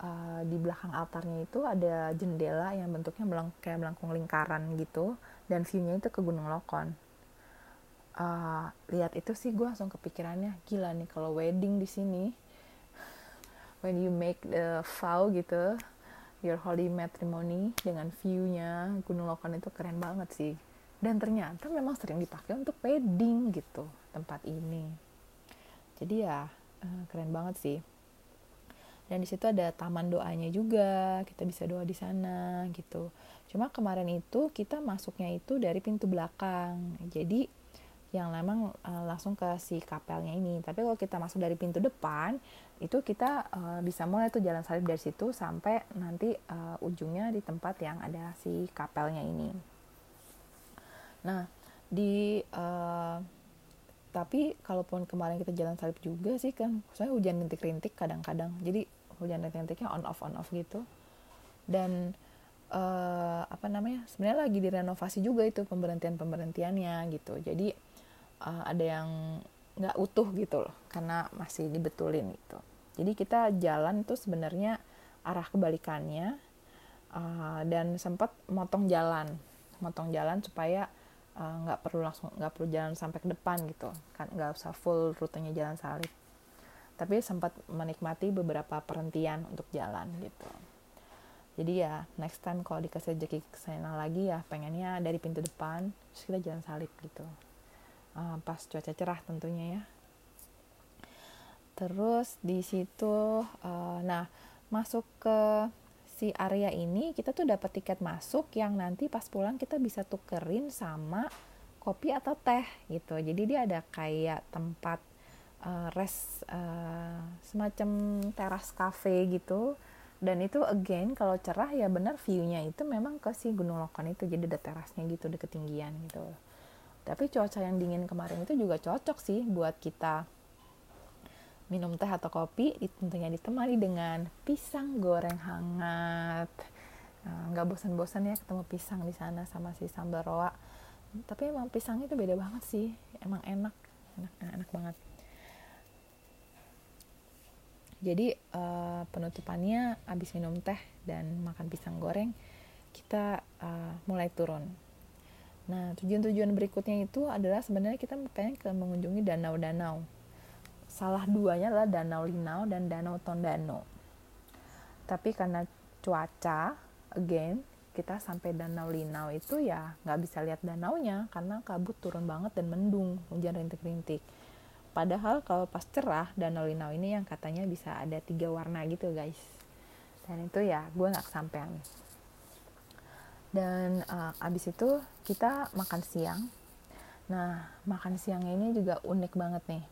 uh, di belakang altarnya itu ada jendela yang bentuknya melang kayak melengkung lingkaran gitu dan viewnya itu ke Gunung Lokon. Uh, lihat itu sih gue langsung kepikirannya gila nih kalau wedding di sini [LAUGHS] when you make the vow gitu your holy matrimony dengan viewnya Gunung Lokon itu keren banget sih. Dan ternyata memang sering dipakai untuk wedding gitu tempat ini. Jadi ya uh, keren banget sih dan di situ ada taman doanya juga kita bisa doa di sana gitu. Cuma kemarin itu kita masuknya itu dari pintu belakang. Jadi yang memang uh, langsung ke si kapelnya ini. Tapi kalau kita masuk dari pintu depan itu kita uh, bisa mulai tuh jalan salib dari situ sampai nanti uh, ujungnya di tempat yang ada si kapelnya ini. Nah di uh, tapi kalaupun kemarin kita jalan salib juga sih kan soalnya hujan rintik-rintik kadang-kadang. Jadi hujan rintik-rintiknya on off on off gitu. Dan uh, apa namanya sebenarnya lagi direnovasi juga itu pemberhentian pemberhentiannya gitu. Jadi uh, ada yang nggak utuh gitu loh karena masih dibetulin gitu. Jadi kita jalan itu sebenarnya arah kebalikannya uh, dan sempat motong jalan. Motong jalan supaya nggak uh, perlu langsung nggak perlu jalan sampai ke depan gitu. Kan nggak usah full rutenya jalan salib tapi sempat menikmati beberapa perhentian untuk jalan gitu. Jadi ya next time kalau dikasih rezeki ke sana lagi ya pengennya dari pintu depan terus kita jalan salib gitu. Uh, pas cuaca cerah tentunya ya. Terus di situ uh, nah masuk ke si area ini kita tuh dapat tiket masuk yang nanti pas pulang kita bisa tukerin sama kopi atau teh gitu. Jadi dia ada kayak tempat uh, res uh, semacam teras cafe gitu. Dan itu again kalau cerah ya benar viewnya itu memang ke si Gunung Lokon itu. Jadi ada terasnya gitu di ketinggian gitu. Tapi cuaca yang dingin kemarin itu juga cocok sih buat kita minum teh atau kopi tentunya ditemani dengan pisang goreng hangat. Nah, nggak bosan-bosan ya ketemu pisang di sana sama si sambal roa. Tapi emang pisangnya itu beda banget sih. Emang enak enak enak banget jadi uh, penutupannya habis minum teh dan makan pisang goreng kita uh, mulai turun. Nah tujuan-tujuan berikutnya itu adalah sebenarnya kita pengen ke mengunjungi danau-danau. Salah duanya adalah danau Linau dan danau Tondano. Tapi karena cuaca again kita sampai danau Linau itu ya nggak bisa lihat danaunya karena kabut turun banget dan mendung hujan rintik-rintik Padahal kalau pas cerah Linau ini yang katanya bisa ada tiga warna gitu guys. Dan itu ya gue nggak kesampean. Dan uh, abis itu kita makan siang. Nah makan siangnya ini juga unik banget nih.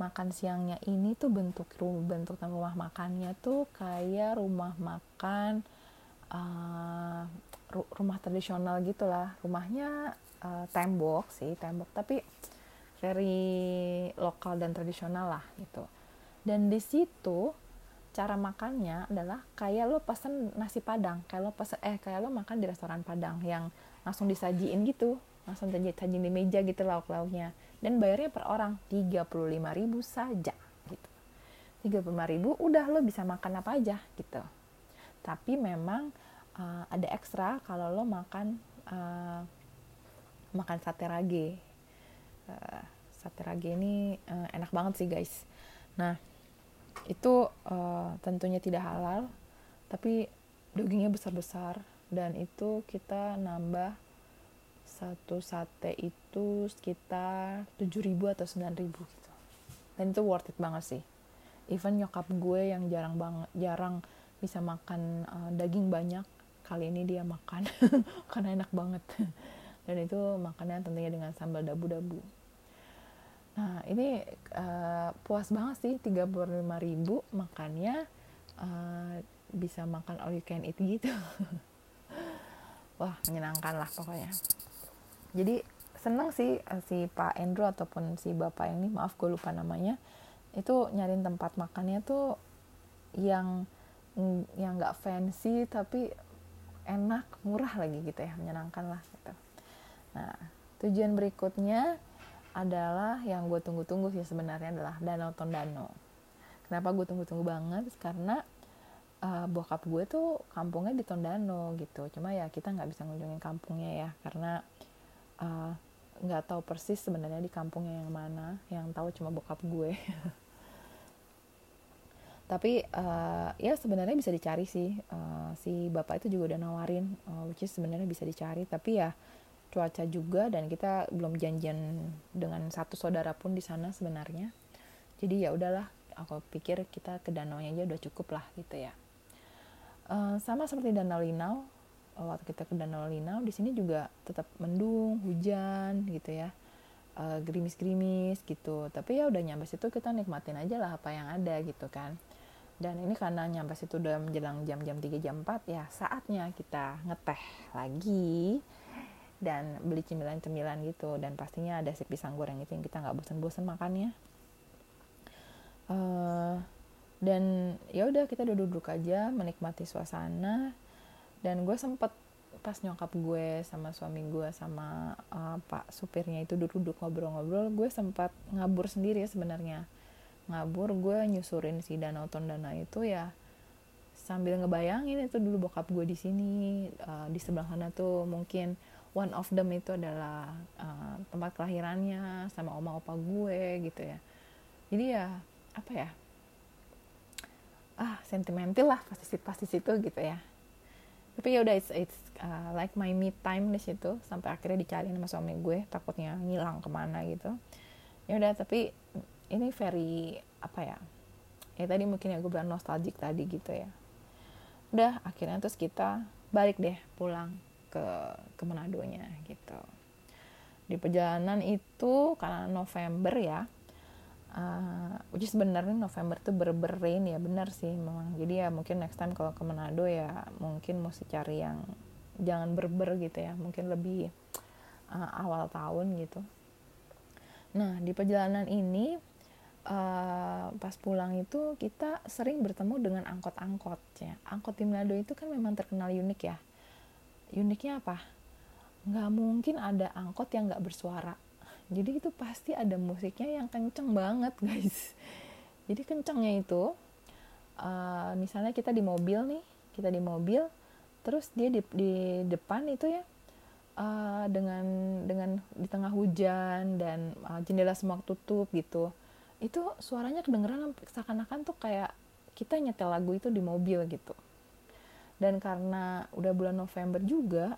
Makan siangnya ini tuh bentuk bentuk rumah makannya tuh kayak rumah makan uh, rumah tradisional gitulah. Rumahnya uh, tembok sih tembok tapi very lokal dan tradisional lah gitu. Dan di situ cara makannya adalah kayak lo pesen nasi padang kayak lo pesen eh kayak lo makan di restoran padang yang langsung disajiin gitu. Langsung sajiin di meja gitu lauk lauknya dan bayarnya per orang 35 ribu saja gitu. 35 ribu udah lo bisa makan apa aja gitu. Tapi memang uh, ada ekstra kalau lo makan uh, makan sate rage. Uh, sate rage ini uh, enak banget sih guys. Nah itu uh, tentunya tidak halal tapi dagingnya besar-besar. Dan itu kita nambah satu sate itu sekitar 7000 atau 9000 gitu. Dan itu worth it banget sih. Even nyokap gue yang jarang banget jarang bisa makan uh, daging banyak kali ini dia makan. [LAUGHS] Karena enak banget. Dan itu makannya tentunya dengan sambal dabu-dabu Nah ini uh, puas banget sih 35 ribu makannya uh, bisa makan all you can eat gitu. [LAUGHS] Wah menyenangkan lah pokoknya. Jadi seneng sih eh, si Pak Andrew ataupun si bapak ini maaf gue lupa namanya itu nyariin tempat makannya tuh yang yang nggak fancy tapi enak murah lagi gitu ya menyenangkan lah gitu. Nah tujuan berikutnya adalah yang gue tunggu-tunggu sih sebenarnya adalah Danau Tondano. Kenapa gue tunggu-tunggu banget? Karena uh, bokap gue tuh kampungnya di Tondano gitu. Cuma ya kita nggak bisa ngunjungin kampungnya ya karena uh, nggak uh, tahu persis sebenarnya di kampungnya yang mana. Yang tahu cuma bokap gue. [LAUGHS] Tapi uh, ya sebenarnya bisa dicari sih. Uh, si bapak itu juga udah nawarin uh, which is sebenarnya bisa dicari. Tapi ya cuaca juga dan kita belum janjian dengan satu saudara pun di sana sebenarnya. Jadi ya udahlah aku pikir kita ke danau aja udah cukup lah gitu ya. Uh, sama seperti danau Linau waktu kita ke danau Linau di sini juga tetap mendung hujan gitu ya. Uh, gerimis-gerimis gitu. Tapi ya udah nyampe situ kita nikmatin aja lah apa yang ada gitu kan. Dan ini karena nyampe situ udah menjelang jam-jam 3 jam 4 ya saatnya kita ngeteh lagi dan beli cemilan-cemilan gitu. Dan pastinya ada si pisang goreng itu yang kita nggak bosan-bosan makannya. Uh, dan ya udah kita duduk-duduk aja menikmati suasana. Dan gue sempet pas nyokap gue sama suami gue sama uh, pak supirnya itu duduk-duduk ngobrol-ngobrol gue sempat ngabur sendiri ya sebenarnya. Ngabur gue nyusurin si danau tondana itu ya sambil ngebayangin itu dulu bokap gue di sini uh, di sebelah sana tuh mungkin one of them itu adalah uh, tempat kelahirannya sama oma opa gue gitu ya. Jadi ya apa ya? Ah sentimental lah pasti pasti situ gitu ya. Tapi ya udah it's, it's uh, like my me time di situ sampai akhirnya dicari sama suami gue takutnya ngilang ke mana gitu. Ya udah tapi ini very apa ya? Ya tadi mungkin ya gue bilang nostalgic tadi gitu ya. Udah akhirnya terus kita balik deh pulang ke ke Manado-nya gitu. Di perjalanan itu karena November ya uh, which sebenarnya November tuh ber rain ya benar sih memang. Jadi ya mungkin next time kalau ke Manado ya mungkin mesti cari yang jangan berber gitu ya mungkin lebih uh, awal tahun gitu. Nah di perjalanan ini uh, pas pulang itu kita sering bertemu dengan angkot-angkot ya. Angkot di Manado itu kan memang terkenal unik ya uniknya apa? Nggak mungkin ada angkot yang nggak bersuara. Jadi itu pasti ada musiknya yang kenceng banget [LAUGHS] guys. Jadi kencengnya itu uh, misalnya kita di mobil nih kita di mobil terus dia di, di depan itu ya uh, dengan dengan di tengah hujan dan uh, jendela semua tutup gitu itu suaranya kedengeran seakan-akan tuh kayak kita nyetel lagu itu di mobil gitu dan karena udah bulan November juga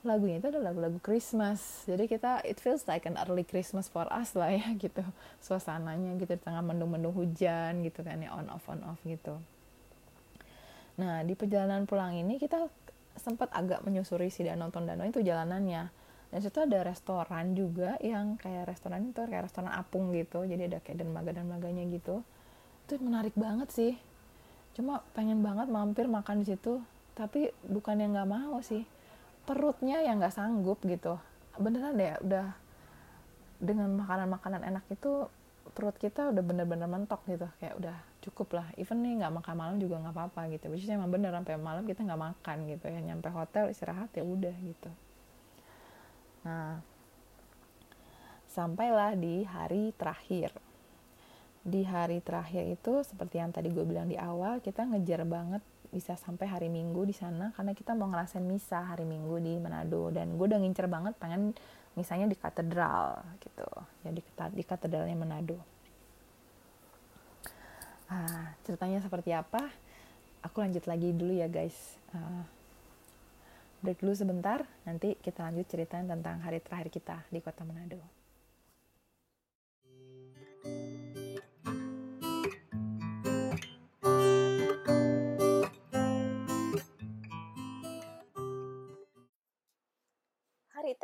lagunya itu adalah lagu-lagu Christmas. Jadi kita it feels like an early Christmas for us lah ya [LAUGHS] gitu. Suasananya gitu di tengah mendung-mendung hujan gitu kan ya on off on off gitu. Nah di perjalanan pulang ini kita sempat agak menyusuri si danau Tondano itu jalanannya. Dan situ ada restoran juga yang kayak restoran itu kayak restoran apung gitu. Jadi ada kayak dermaga dermaganya gitu. Itu menarik banget sih. Cuma pengen banget mampir makan di situ tapi bukan yang nggak mau sih. Perutnya yang nggak sanggup gitu. Beneran deh udah dengan makanan-makanan enak itu perut kita udah bener-bener mentok gitu. Kayak udah cukup lah. Even nih nggak makan malam juga nggak apa-apa gitu. Which emang bener sampai malam kita nggak makan gitu ya. Nyampe hotel istirahat ya udah gitu. Nah, sampailah di hari terakhir. Di hari terakhir itu seperti yang tadi gue bilang di awal, kita ngejar banget bisa sampai hari Minggu di sana karena kita mau ngerasain misa hari Minggu di Manado. Dan gue udah ngincer banget pengen misalnya di katedral gitu. Ya di, di katedralnya Manado. Ah, ceritanya seperti apa? Aku lanjut lagi dulu ya guys. Uh, break dulu sebentar, nanti kita lanjut cerita tentang hari terakhir kita di kota Manado.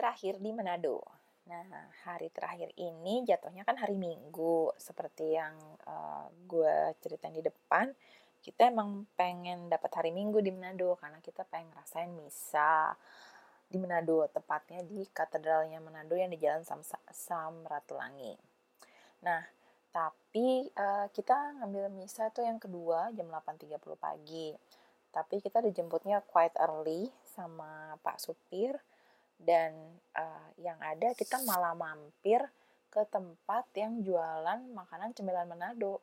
Terakhir di Manado. Nah, hari terakhir ini jatuhnya kan hari Minggu, seperti yang uh, gue ceritain di depan. kita emang pengen dapat hari Minggu di Manado karena kita pengen ngerasain misa di Manado, tepatnya di katedralnya Manado yang di Jalan Sam, Sam Ratulangi. Nah, tapi uh, kita ngambil misa itu yang kedua jam 8.30 pagi. Tapi kita dijemputnya quite early sama Pak Supir dan uh, yang ada kita malah mampir ke tempat yang jualan makanan cemilan Manado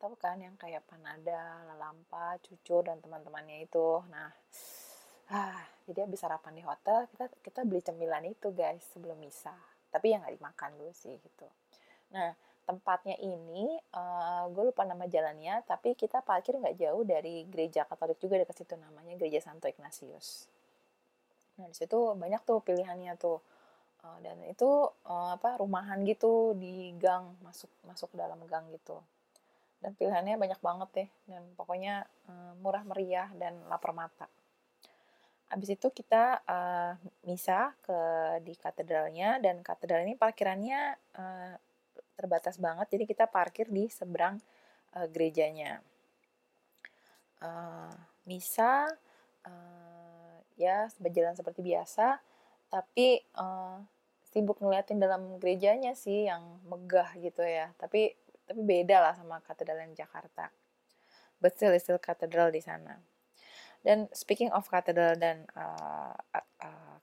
tahu kan yang kayak Panada, Lalampa, Cucu dan teman-temannya itu. Nah, ah, jadi habis sarapan di hotel kita kita beli cemilan itu guys sebelum misa. Tapi yang nggak dimakan dulu sih gitu. Nah, tempatnya ini uh, gue lupa nama jalannya, tapi kita parkir nggak jauh dari gereja Katolik juga dekat situ namanya Gereja Santo Ignatius. Nah, di situ banyak tuh pilihannya tuh. Uh, dan itu uh, apa rumahan gitu di gang masuk masuk dalam gang gitu dan pilihannya banyak banget deh dan pokoknya uh, murah meriah dan lapar mata. Habis itu kita uh, misa ke di katedralnya dan katedral ini parkirannya uh, terbatas banget jadi kita parkir di seberang uh, gerejanya. Uh, misa uh, ya berjalan seperti biasa. Tapi uh, sibuk ngeliatin dalam gerejanya sih yang megah gitu ya. Tapi tapi beda lah sama katedral yang Jakarta. But still still katedral di sana. Dan speaking of katedral dan uh, uh,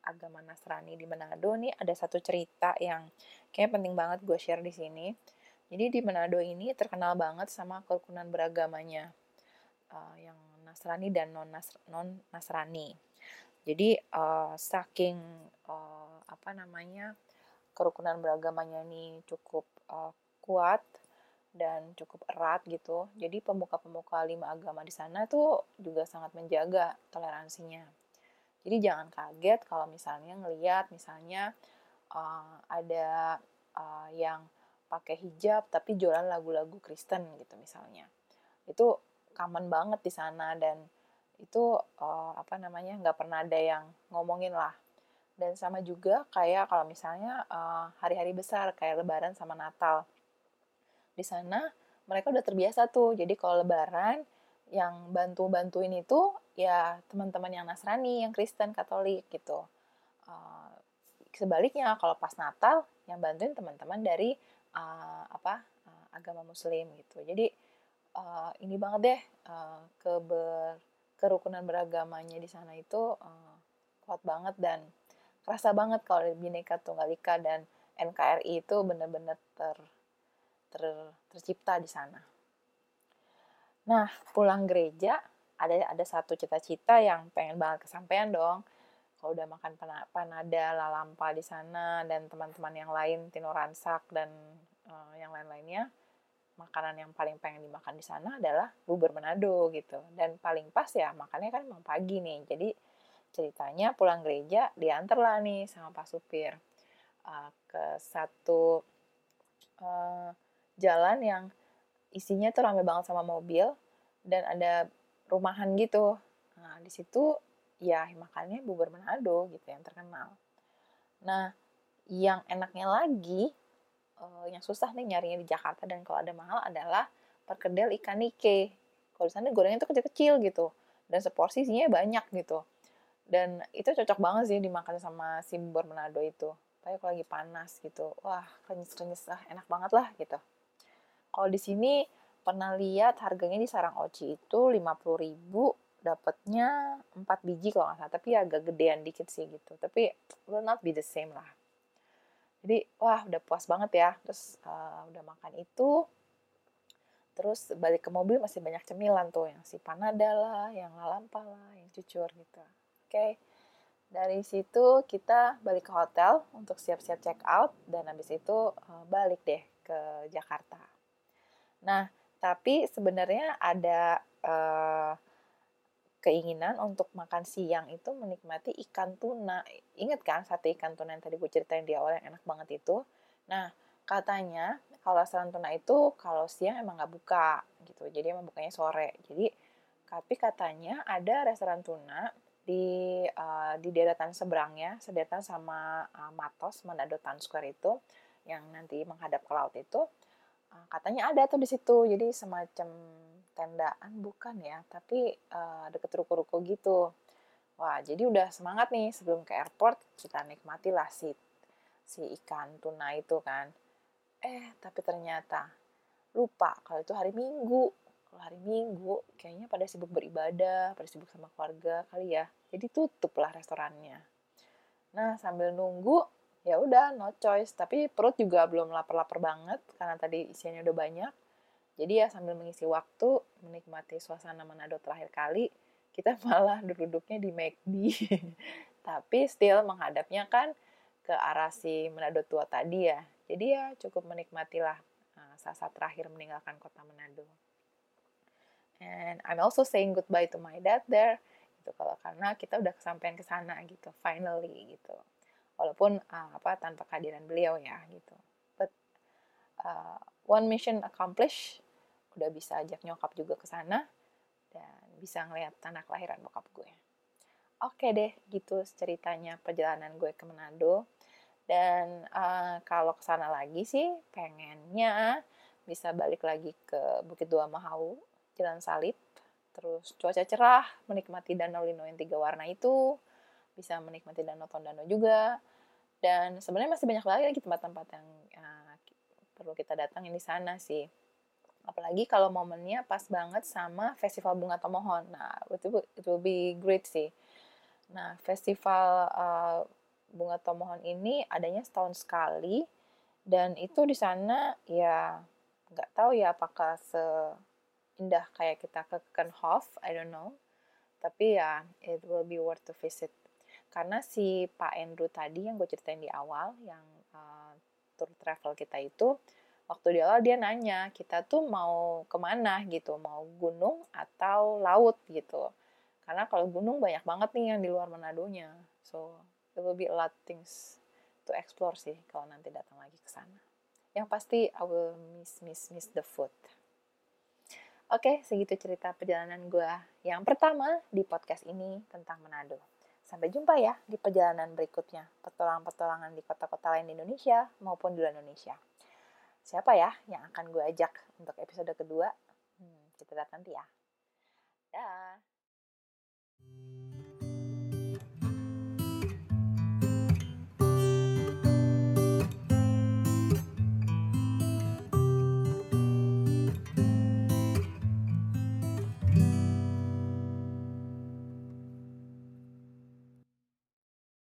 agama Nasrani di Manado nih ada satu cerita yang kayaknya penting banget gue share di sini. Jadi di Manado ini terkenal banget sama kerukunan beragamanya. Uh, yang Nasrani dan non non Nasrani jadi uh, saking uh, apa namanya kerukunan beragamanya ini cukup uh, kuat dan cukup erat gitu. Jadi pemuka-pemuka lima agama di sana tuh juga sangat menjaga toleransinya. Jadi jangan kaget kalau misalnya ngeliat misalnya uh, ada uh, yang pakai hijab tapi jualan lagu-lagu Kristen gitu misalnya. Itu common banget di sana dan itu uh, apa namanya nggak pernah ada yang ngomongin lah. Dan sama juga kayak kalau misalnya hari-hari uh, besar kayak Lebaran sama Natal di sana mereka udah terbiasa tuh jadi kalau lebaran yang bantu-bantuin itu ya teman-teman yang Nasrani, yang Kristen, Katolik gitu. Uh, sebaliknya kalau pas Natal yang bantuin teman-teman dari uh, apa uh, agama Muslim gitu. Jadi uh, ini banget deh uh, keber kerukunan beragamanya di sana itu uh, kuat banget dan kerasa banget kalau Bhinneka Tunggal Ika dan NKRI itu benar-benar ter ter, tercipta di sana. Nah, pulang gereja ada ada satu cita-cita yang pengen banget kesampaian dong. Kalau udah makan panada, lalampa di sana dan teman-teman yang lain Tino Ransak dan uh, yang lain-lainnya, makanan yang paling pengen dimakan di sana adalah bubur Manado gitu. Dan paling pas ya makannya kan emang pagi nih. Jadi ceritanya pulang gereja diantar lah nih sama Pak Supir uh, ke satu uh, jalan yang isinya tuh rame banget sama mobil dan ada rumahan gitu. Nah, di situ ya makannya bubur Manado gitu yang terkenal. Nah, yang enaknya lagi, uh, yang susah nih nyarinya di Jakarta dan kalau ada mahal adalah perkedel ikan nike. Kalau di sana gorengnya tuh kecil-kecil gitu dan seporsi isinya banyak gitu. Dan itu cocok banget sih dimakan sama si bubur Manado itu. Tapi kalau lagi panas gitu, wah renyes-renyes lah, enak banget lah gitu. Kalau di sini pernah lihat harganya di sarang oci itu 50.000 dapatnya 4 biji kalau nggak salah tapi agak gedean dikit sih gitu tapi will not be the same lah jadi wah udah puas banget ya. Terus uh, udah makan itu. Terus balik ke mobil masih banyak cemilan tuh. Yang si panada lah yang lalampa lah yang cucur gitu. Oke. Okay. dari situ kita balik ke hotel untuk siap-siap check out. Dan habis itu uh, balik deh ke Jakarta. Nah, tapi sebenarnya ada uh, keinginan untuk makan siang itu menikmati ikan tuna. Ingat kan satu ikan tuna yang tadi gue ceritain di awal yang enak banget itu? Nah, katanya kalau restoran tuna itu kalau siang emang nggak buka gitu. Jadi emang bukanya sore. Jadi tapi katanya ada restoran tuna di uh, di deretan seberangnya, sederetan sama uh, Matos, Manado Town Square itu yang nanti menghadap ke laut itu Ah, katanya ada tuh di situ jadi semacam tendaan bukan ya, tapi uh, deket ruko-ruko gitu. Wah, jadi udah semangat nih sebelum ke airport kita nikmatilah si si ikan tuna itu kan. Eh, tapi ternyata lupa kalau itu hari Minggu. Kalau hari Minggu kayaknya pada sibuk beribadah, pada sibuk sama keluarga kali ya. Jadi tutup lah restorannya. Nah, sambil nunggu ya udah no choice tapi perut juga belum lapar-lapar banget karena tadi isiannya udah banyak jadi ya sambil mengisi waktu menikmati suasana Manado terakhir kali kita [LAUGHS] malah duduk-duduknya di McD [LAUGHS] tapi still menghadapnya kan ke arah si Manado tua tadi ya. Jadi ya cukup menikmatilah uh, saat-saat terakhir meninggalkan kota Manado. And I'm also saying goodbye to my dad there gitu kalau karena kita udah kesampaian ke sana gitu finally gitu. Walaupun uh, apa tanpa kehadiran beliau ya gitu. But uh, one mission accomplished udah bisa ajak nyokap juga ke sana dan bisa ngeliat tanah kelahiran bokap gue. Oke deh gitu ceritanya perjalanan gue ke Manado. Dan uh, kalau ke sana lagi sih pengennya bisa balik lagi ke Bukit Dua Mahau Jalan Salib. Terus cuaca cerah menikmati danau lino yang tiga warna itu. Bisa menikmati danau Tondano juga. Dan sebenarnya masih banyak lagi tempat-tempat yang uh, perlu kita datangin di sana sih apalagi kalau momennya pas banget sama festival bunga tomohon. Nah itu it will be great sih. Nah festival uh, bunga tomohon ini adanya setahun sekali. Dan itu di sana ya nggak tahu ya apakah seindah kayak kita ke Kenhof I don't know. Tapi ya it will be worth to visit. Karena si Pak Andrew tadi yang gue ceritain di awal yang uh, tour travel kita itu waktu di awal dia nanya kita tuh mau ke mana gitu? Mau gunung atau laut? gitu. Karena kalau gunung banyak banget nih yang di luar Manado-nya. So there will be a lot things to explore sih kalau nanti datang lagi ke sana. Yang pasti I will miss miss miss the food. Oke, segitu cerita perjalanan gue yang pertama di podcast ini tentang Manado. Sampai jumpa ya di perjalanan berikutnya, petualangan-petualangan di kota-kota lain di Indonesia maupun di luar Indonesia. Siapa ya yang akan gue ajak untuk episode kedua? Hmm, kita lihat nanti ya. Dah.